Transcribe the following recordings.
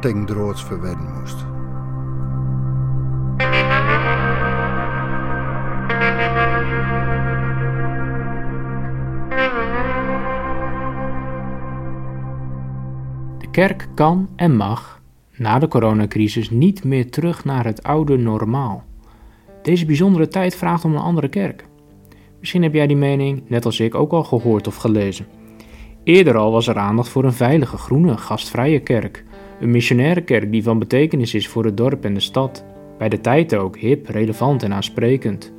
droods verwedden moest. De kerk kan en mag na de coronacrisis niet meer terug naar het oude normaal. Deze bijzondere tijd vraagt om een andere kerk. Misschien heb jij die mening, net als ik, ook al gehoord of gelezen. Eerder al was er aandacht voor een veilige, groene, gastvrije kerk. Een missionaire kerk die van betekenis is voor het dorp en de stad. Bij de tijd ook hip, relevant en aansprekend.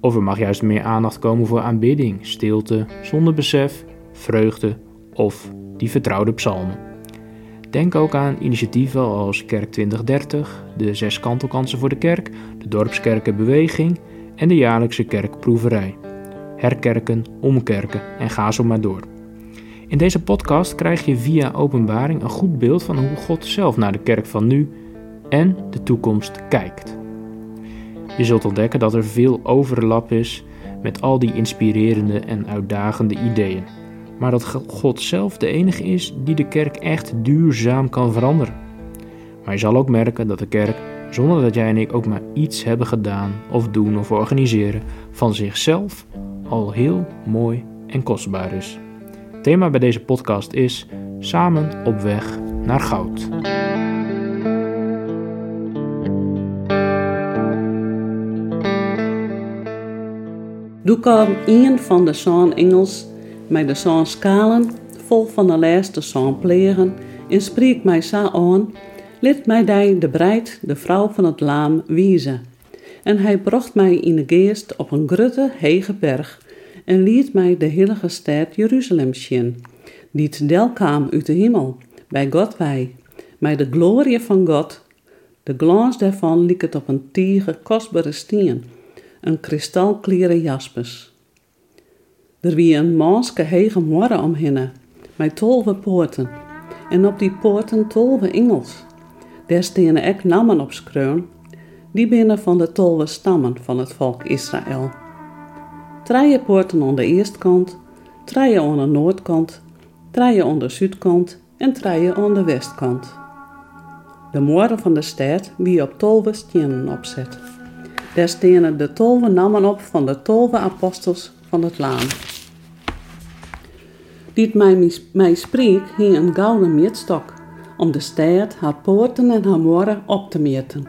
Of er mag juist meer aandacht komen voor aanbidding, stilte, zonder besef, vreugde of die vertrouwde psalmen. Denk ook aan initiatieven als Kerk 2030, de zes kantelkansen voor de kerk, de dorpskerkenbeweging en de jaarlijkse kerkproeverij. Herkerken, omkerken en ga zo maar door. In deze podcast krijg je via openbaring een goed beeld van hoe God zelf naar de kerk van nu en de toekomst kijkt. Je zult ontdekken dat er veel overlap is met al die inspirerende en uitdagende ideeën maar dat God zelf de enige is die de kerk echt duurzaam kan veranderen. Maar je zal ook merken dat de kerk, zonder dat jij en ik ook maar iets hebben gedaan of doen of organiseren, van zichzelf al heel mooi en kostbaar is. Thema bij deze podcast is Samen op weg naar goud. Doe kwam een van de zo'n engels met de zo'n skalen, vol van de laatste zo'n plegen, en spreekt mij zo aan, liet mij de breid, de vrouw van het laam, wijzen. En hij bracht mij in de geest op een grote, hege berg, en liet mij de heilige stad Jeruzalem zien, die te del kwam uit de hemel, bij God wij, met de glorie van God. De glans daarvan liep het op een tige, kostbare steen, een kristalklere jaspers. Er wie een manske hege morren omhinnen, met tolve poorten, en op die poorten tolve engels. Daar stenen ek namen op skreun, die binnen van de tolve stammen van het volk Israël. Treie poorten aan de eestkant, treie aan de noordkant, treie aan de zuidkant en treie aan de westkant. De moorden van de stad wie op tolve stenen opzet. Daar stenen de tolve namen op van de tolve apostels van het laan. Die mij, mij spreek hing een gouden meetstok, om de stad, haar poorten en haar moren op te meten.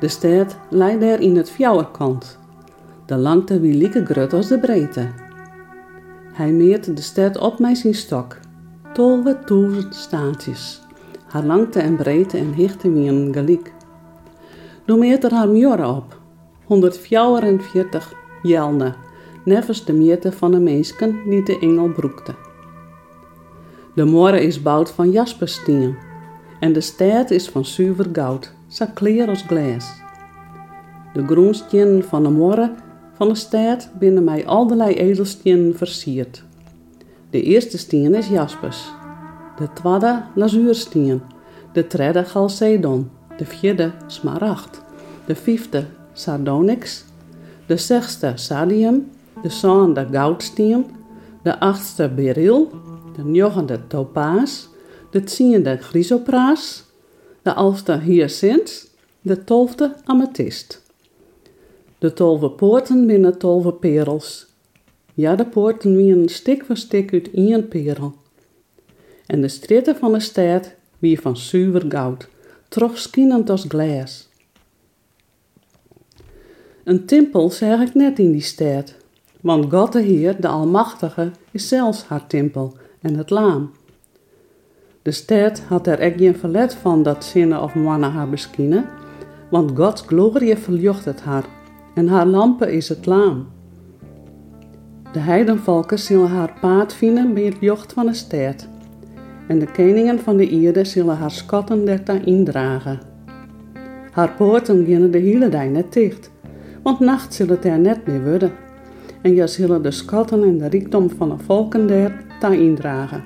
De stad lei daar in het fjouwerkant. De langte wie lieke grut als de breedte. Hij meet de stad op met zijn stok. Duizend staatjes. Haar langte en breedte en hichte wie een gelijk. Doe meet er haar muren op. 144 jelne nevens de meerte van de meesken die de engel broekte. De moore is bouwd van jaspersteen en de stad is van zuiver goud, zo als glas. De groenstenen van de moore van de stad binnen mij allerlei edelstenen versierd. De eerste steen is jaspers, de tweede lazuursteen, de derde chalcedon, de vierde smaragd, de vijfde sardonyx, de zesde sadium de zesde goudsteen, de achtste beryl, de negende topaas, de tiende chrysopraas, de elfde hyacint, de tolfde amethyst. De tolve poorten binnen tolve perels. Ja, de poorten wie een stik voor stik uit één perel. En de stritten van de stad wie van zuiver goud, trogskinnend als glas. Een tempel zeg ik net in die stad, want God de Heer, de Almachtige, is zelfs haar tempel en het laam. De stad had er echt geen verlet van dat zinnen of mannen haar beskinnen, want Gods glorie verjocht het haar, en haar lampen is het laam. De heidenvolken zullen haar paard vinden bij het jocht van de stad. en de koningen van de Ierde zullen haar schatten der indragen. Haar poorten gaan de hele dag net dicht, want nacht zullen het er net meer worden. En je zullen de schatten en de rijkdom van de volken der indragen.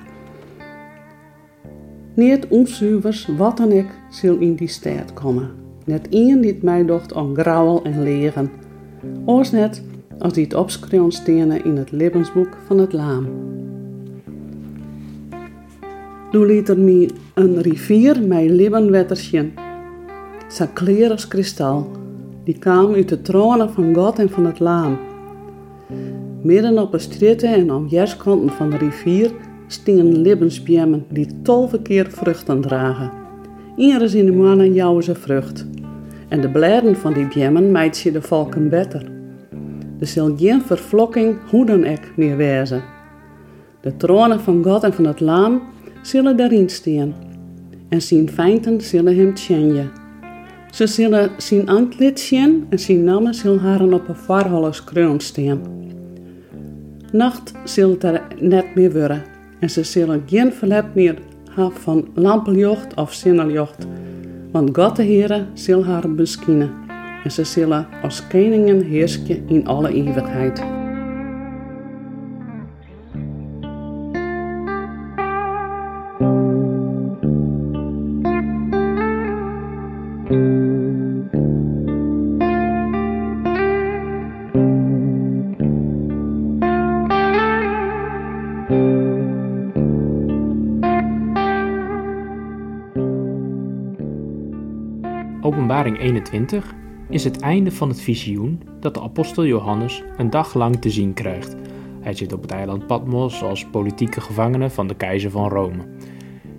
Niet onzuivers wat dan ik zal in die stad komen. Net ien die mij docht om grauwel en leren. Oors net als die het opschreeuwen stenen in het levensboek van het laam. Doe liet er mij een rivier met levenwettersjen. Zo kleer als kristal. Die kwam uit de tronen van God en van het laam. Midden op de stritten en om jaskanten van de rivier stingen levensbjemmen die tolve keer vruchten dragen. Iedere in de mannen jouwen ze vrucht. En de bladen van die bjemmen meid je de volken beter. Er zal geen vervlokking hoe dan ook meer wezen. De tronen van God en van het laam zullen daarin staan. En zijn feinten zullen hem tjenje. Ze zullen zijn antlid zien en zijn namen zullen haren op een varholles kroon staan. Nacht zult er net meer worden en ze zullen geen verlet meer hebben van lampenjocht of zinneljocht, want God de Heere zal haar beskinnen en ze zullen als koningen heerschen in alle eeuwigheid. Openbaring 21 is het einde van het visioen dat de apostel Johannes een dag lang te zien krijgt. Hij zit op het eiland Patmos als politieke gevangene van de keizer van Rome.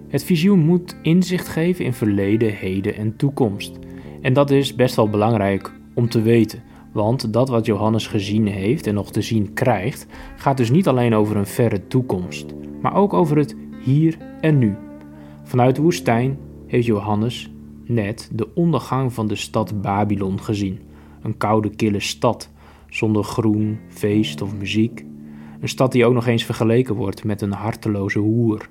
Het visioen moet inzicht geven in verleden, heden en toekomst. En dat is best wel belangrijk om te weten, want dat wat Johannes gezien heeft en nog te zien krijgt, gaat dus niet alleen over een verre toekomst, maar ook over het hier en nu. Vanuit de woestijn heeft Johannes net de ondergang van de stad Babylon gezien. Een koude, kille stad, zonder groen, feest of muziek. Een stad die ook nog eens vergeleken wordt met een harteloze hoer.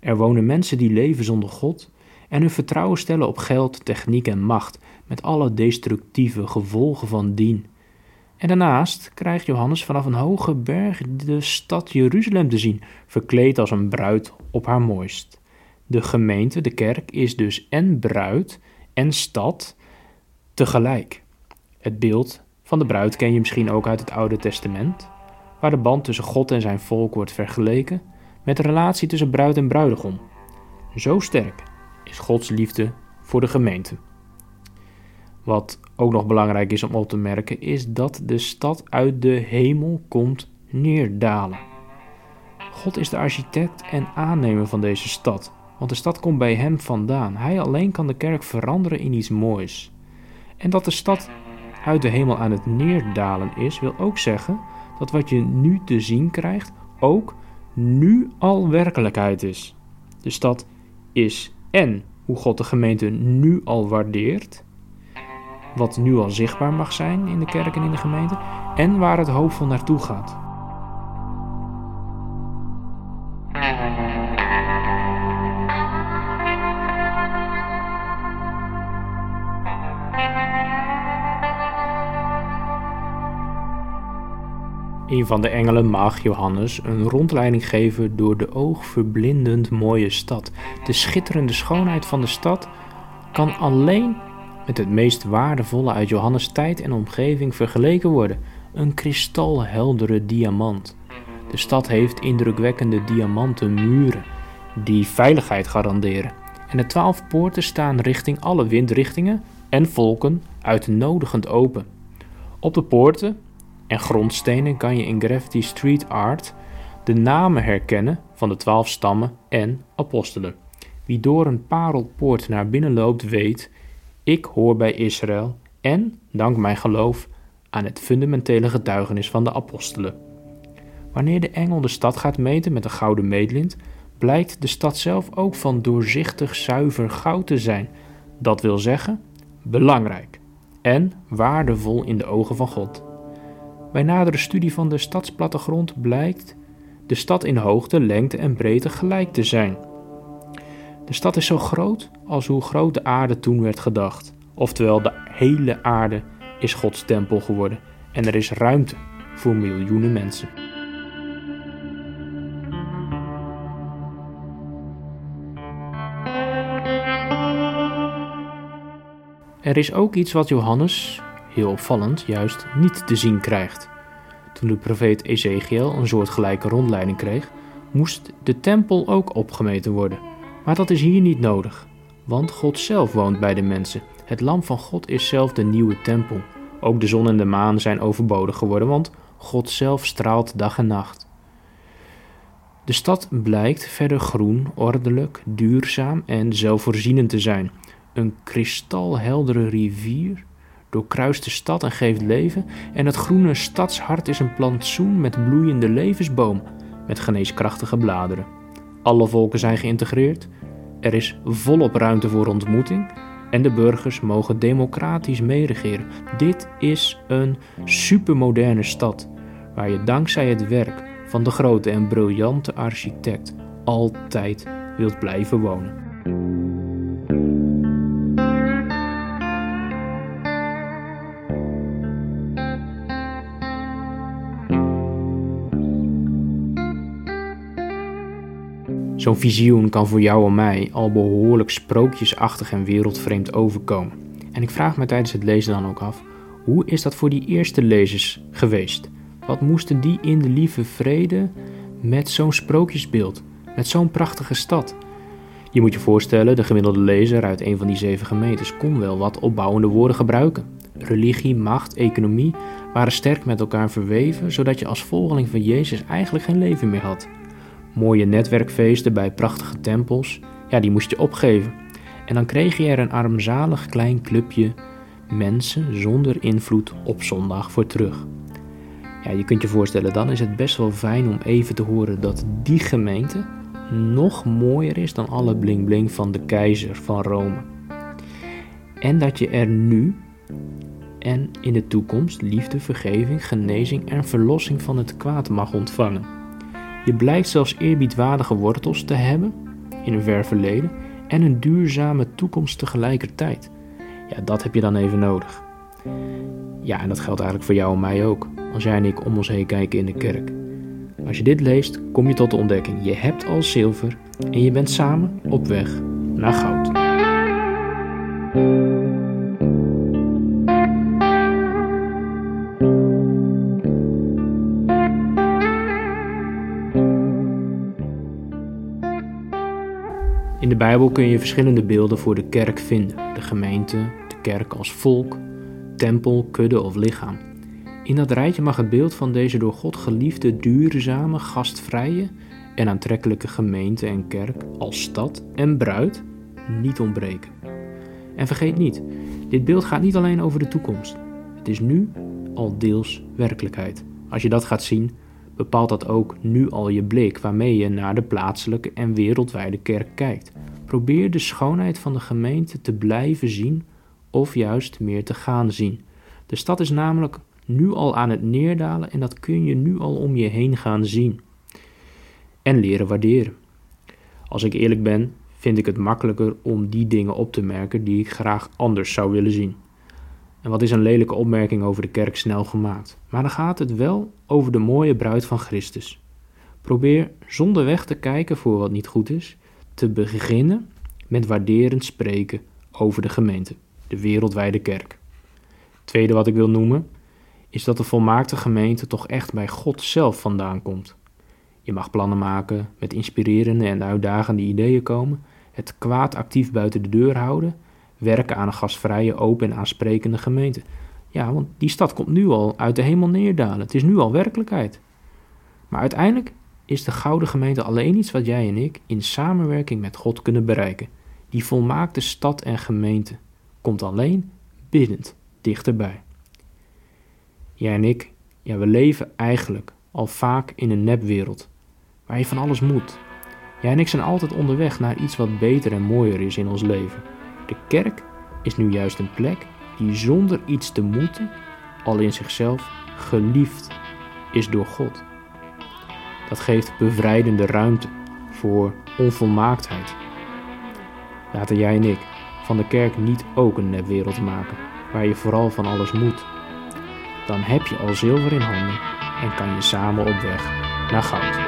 Er wonen mensen die leven zonder God en hun vertrouwen stellen op geld, techniek en macht, met alle destructieve gevolgen van dien. En daarnaast krijgt Johannes vanaf een hoge berg de stad Jeruzalem te zien, verkleed als een bruid op haar mooist. De gemeente, de kerk, is dus en bruid en stad tegelijk. Het beeld van de bruid ken je misschien ook uit het Oude Testament, waar de band tussen God en zijn volk wordt vergeleken met de relatie tussen bruid en bruidegom. Zo sterk is Gods liefde voor de gemeente. Wat ook nog belangrijk is om op te merken, is dat de stad uit de hemel komt neerdalen. God is de architect en aannemer van deze stad. Want de stad komt bij hem vandaan. Hij alleen kan de kerk veranderen in iets moois. En dat de stad uit de hemel aan het neerdalen is, wil ook zeggen dat wat je nu te zien krijgt ook nu al werkelijkheid is. De stad is en hoe God de gemeente nu al waardeert, wat nu al zichtbaar mag zijn in de kerk en in de gemeente, en waar het hoopvol naartoe gaat. Een van de engelen mag Johannes een rondleiding geven door de oogverblindend mooie stad. De schitterende schoonheid van de stad kan alleen met het meest waardevolle uit Johannes' tijd en omgeving vergeleken worden: een kristalheldere diamant. De stad heeft indrukwekkende diamanten muren die veiligheid garanderen. En de twaalf poorten staan richting alle windrichtingen en volken uitnodigend open. Op de poorten en grondstenen kan je in graffiti street art de namen herkennen van de twaalf stammen en apostelen. Wie door een parelpoort naar binnen loopt, weet: ik hoor bij Israël en, dank mijn geloof, aan het fundamentele getuigenis van de apostelen. Wanneer de engel de stad gaat meten met een gouden meetlint, blijkt de stad zelf ook van doorzichtig zuiver goud te zijn. Dat wil zeggen, belangrijk en waardevol in de ogen van God. Bij nadere studie van de stadsplattegrond blijkt de stad in hoogte, lengte en breedte gelijk te zijn. De stad is zo groot als hoe groot de aarde toen werd gedacht. Oftewel, de hele aarde is Gods tempel geworden en er is ruimte voor miljoenen mensen. Er is ook iets wat Johannes, heel opvallend, juist niet te zien krijgt. Toen de profeet Ezekiel een soortgelijke rondleiding kreeg, moest de tempel ook opgemeten worden. Maar dat is hier niet nodig, want God zelf woont bij de mensen. Het lam van God is zelf de nieuwe tempel. Ook de zon en de maan zijn overbodig geworden, want God zelf straalt dag en nacht. De stad blijkt verder groen, ordelijk, duurzaam en zelfvoorzienend te zijn. Een kristalheldere rivier doorkruist de stad en geeft leven. En het groene stadshart is een plantsoen met bloeiende levensboom met geneeskrachtige bladeren. Alle volken zijn geïntegreerd. Er is volop ruimte voor ontmoeting. En de burgers mogen democratisch meeregeren. Dit is een supermoderne stad waar je dankzij het werk van de grote en briljante architect altijd wilt blijven wonen. Zo'n visioen kan voor jou en mij al behoorlijk sprookjesachtig en wereldvreemd overkomen. En ik vraag me tijdens het lezen dan ook af: hoe is dat voor die eerste lezers geweest? Wat moesten die in de lieve vrede met zo'n sprookjesbeeld, met zo'n prachtige stad? Je moet je voorstellen, de gemiddelde lezer uit een van die zeven gemeentes kon wel wat opbouwende woorden gebruiken. Religie, macht, economie waren sterk met elkaar verweven, zodat je als volgeling van Jezus eigenlijk geen leven meer had. Mooie netwerkfeesten bij prachtige tempels, ja, die moest je opgeven. En dan kreeg je er een armzalig klein clubje mensen zonder invloed op zondag voor terug. Ja, je kunt je voorstellen, dan is het best wel fijn om even te horen dat die gemeente nog mooier is dan alle bling bling van de keizer van Rome. En dat je er nu en in de toekomst liefde, vergeving, genezing en verlossing van het kwaad mag ontvangen. Je blijkt zelfs eerbiedwaardige wortels te hebben in een ver verleden en een duurzame toekomst tegelijkertijd. Ja, dat heb je dan even nodig. Ja, en dat geldt eigenlijk voor jou en mij ook, als jij en ik om ons heen kijken in de kerk. Als je dit leest, kom je tot de ontdekking: je hebt al zilver en je bent samen op weg naar goud. Bijbel kun je verschillende beelden voor de kerk vinden: de gemeente, de kerk als volk, tempel, kudde of lichaam. In dat rijtje mag het beeld van deze door God geliefde, duurzame, gastvrije en aantrekkelijke gemeente en kerk als stad en bruid niet ontbreken. En vergeet niet, dit beeld gaat niet alleen over de toekomst. Het is nu al deels werkelijkheid. Als je dat gaat zien, bepaalt dat ook nu al je blik waarmee je naar de plaatselijke en wereldwijde kerk kijkt. Probeer de schoonheid van de gemeente te blijven zien of juist meer te gaan zien. De stad is namelijk nu al aan het neerdalen en dat kun je nu al om je heen gaan zien. En leren waarderen. Als ik eerlijk ben, vind ik het makkelijker om die dingen op te merken die ik graag anders zou willen zien. En wat is een lelijke opmerking over de kerk snel gemaakt? Maar dan gaat het wel over de mooie bruid van Christus. Probeer zonder weg te kijken voor wat niet goed is, te beginnen met waarderend spreken over de gemeente, de wereldwijde kerk. Tweede wat ik wil noemen, is dat de volmaakte gemeente toch echt bij God zelf vandaan komt. Je mag plannen maken, met inspirerende en uitdagende ideeën komen, het kwaad actief buiten de deur houden werken aan een gastvrije, open en aansprekende gemeente. Ja, want die stad komt nu al uit de hemel neerdalen. Het is nu al werkelijkheid. Maar uiteindelijk is de gouden gemeente alleen iets wat jij en ik in samenwerking met God kunnen bereiken. Die volmaakte stad en gemeente komt alleen biddend dichterbij. Jij en ik, ja, we leven eigenlijk al vaak in een nepwereld waar je van alles moet. Jij en ik zijn altijd onderweg naar iets wat beter en mooier is in ons leven. De kerk is nu juist een plek die zonder iets te moeten al in zichzelf geliefd is door God. Dat geeft bevrijdende ruimte voor onvolmaaktheid. Laten jij en ik van de kerk niet ook een nepwereld maken, waar je vooral van alles moet. Dan heb je al zilver in handen en kan je samen op weg naar goud.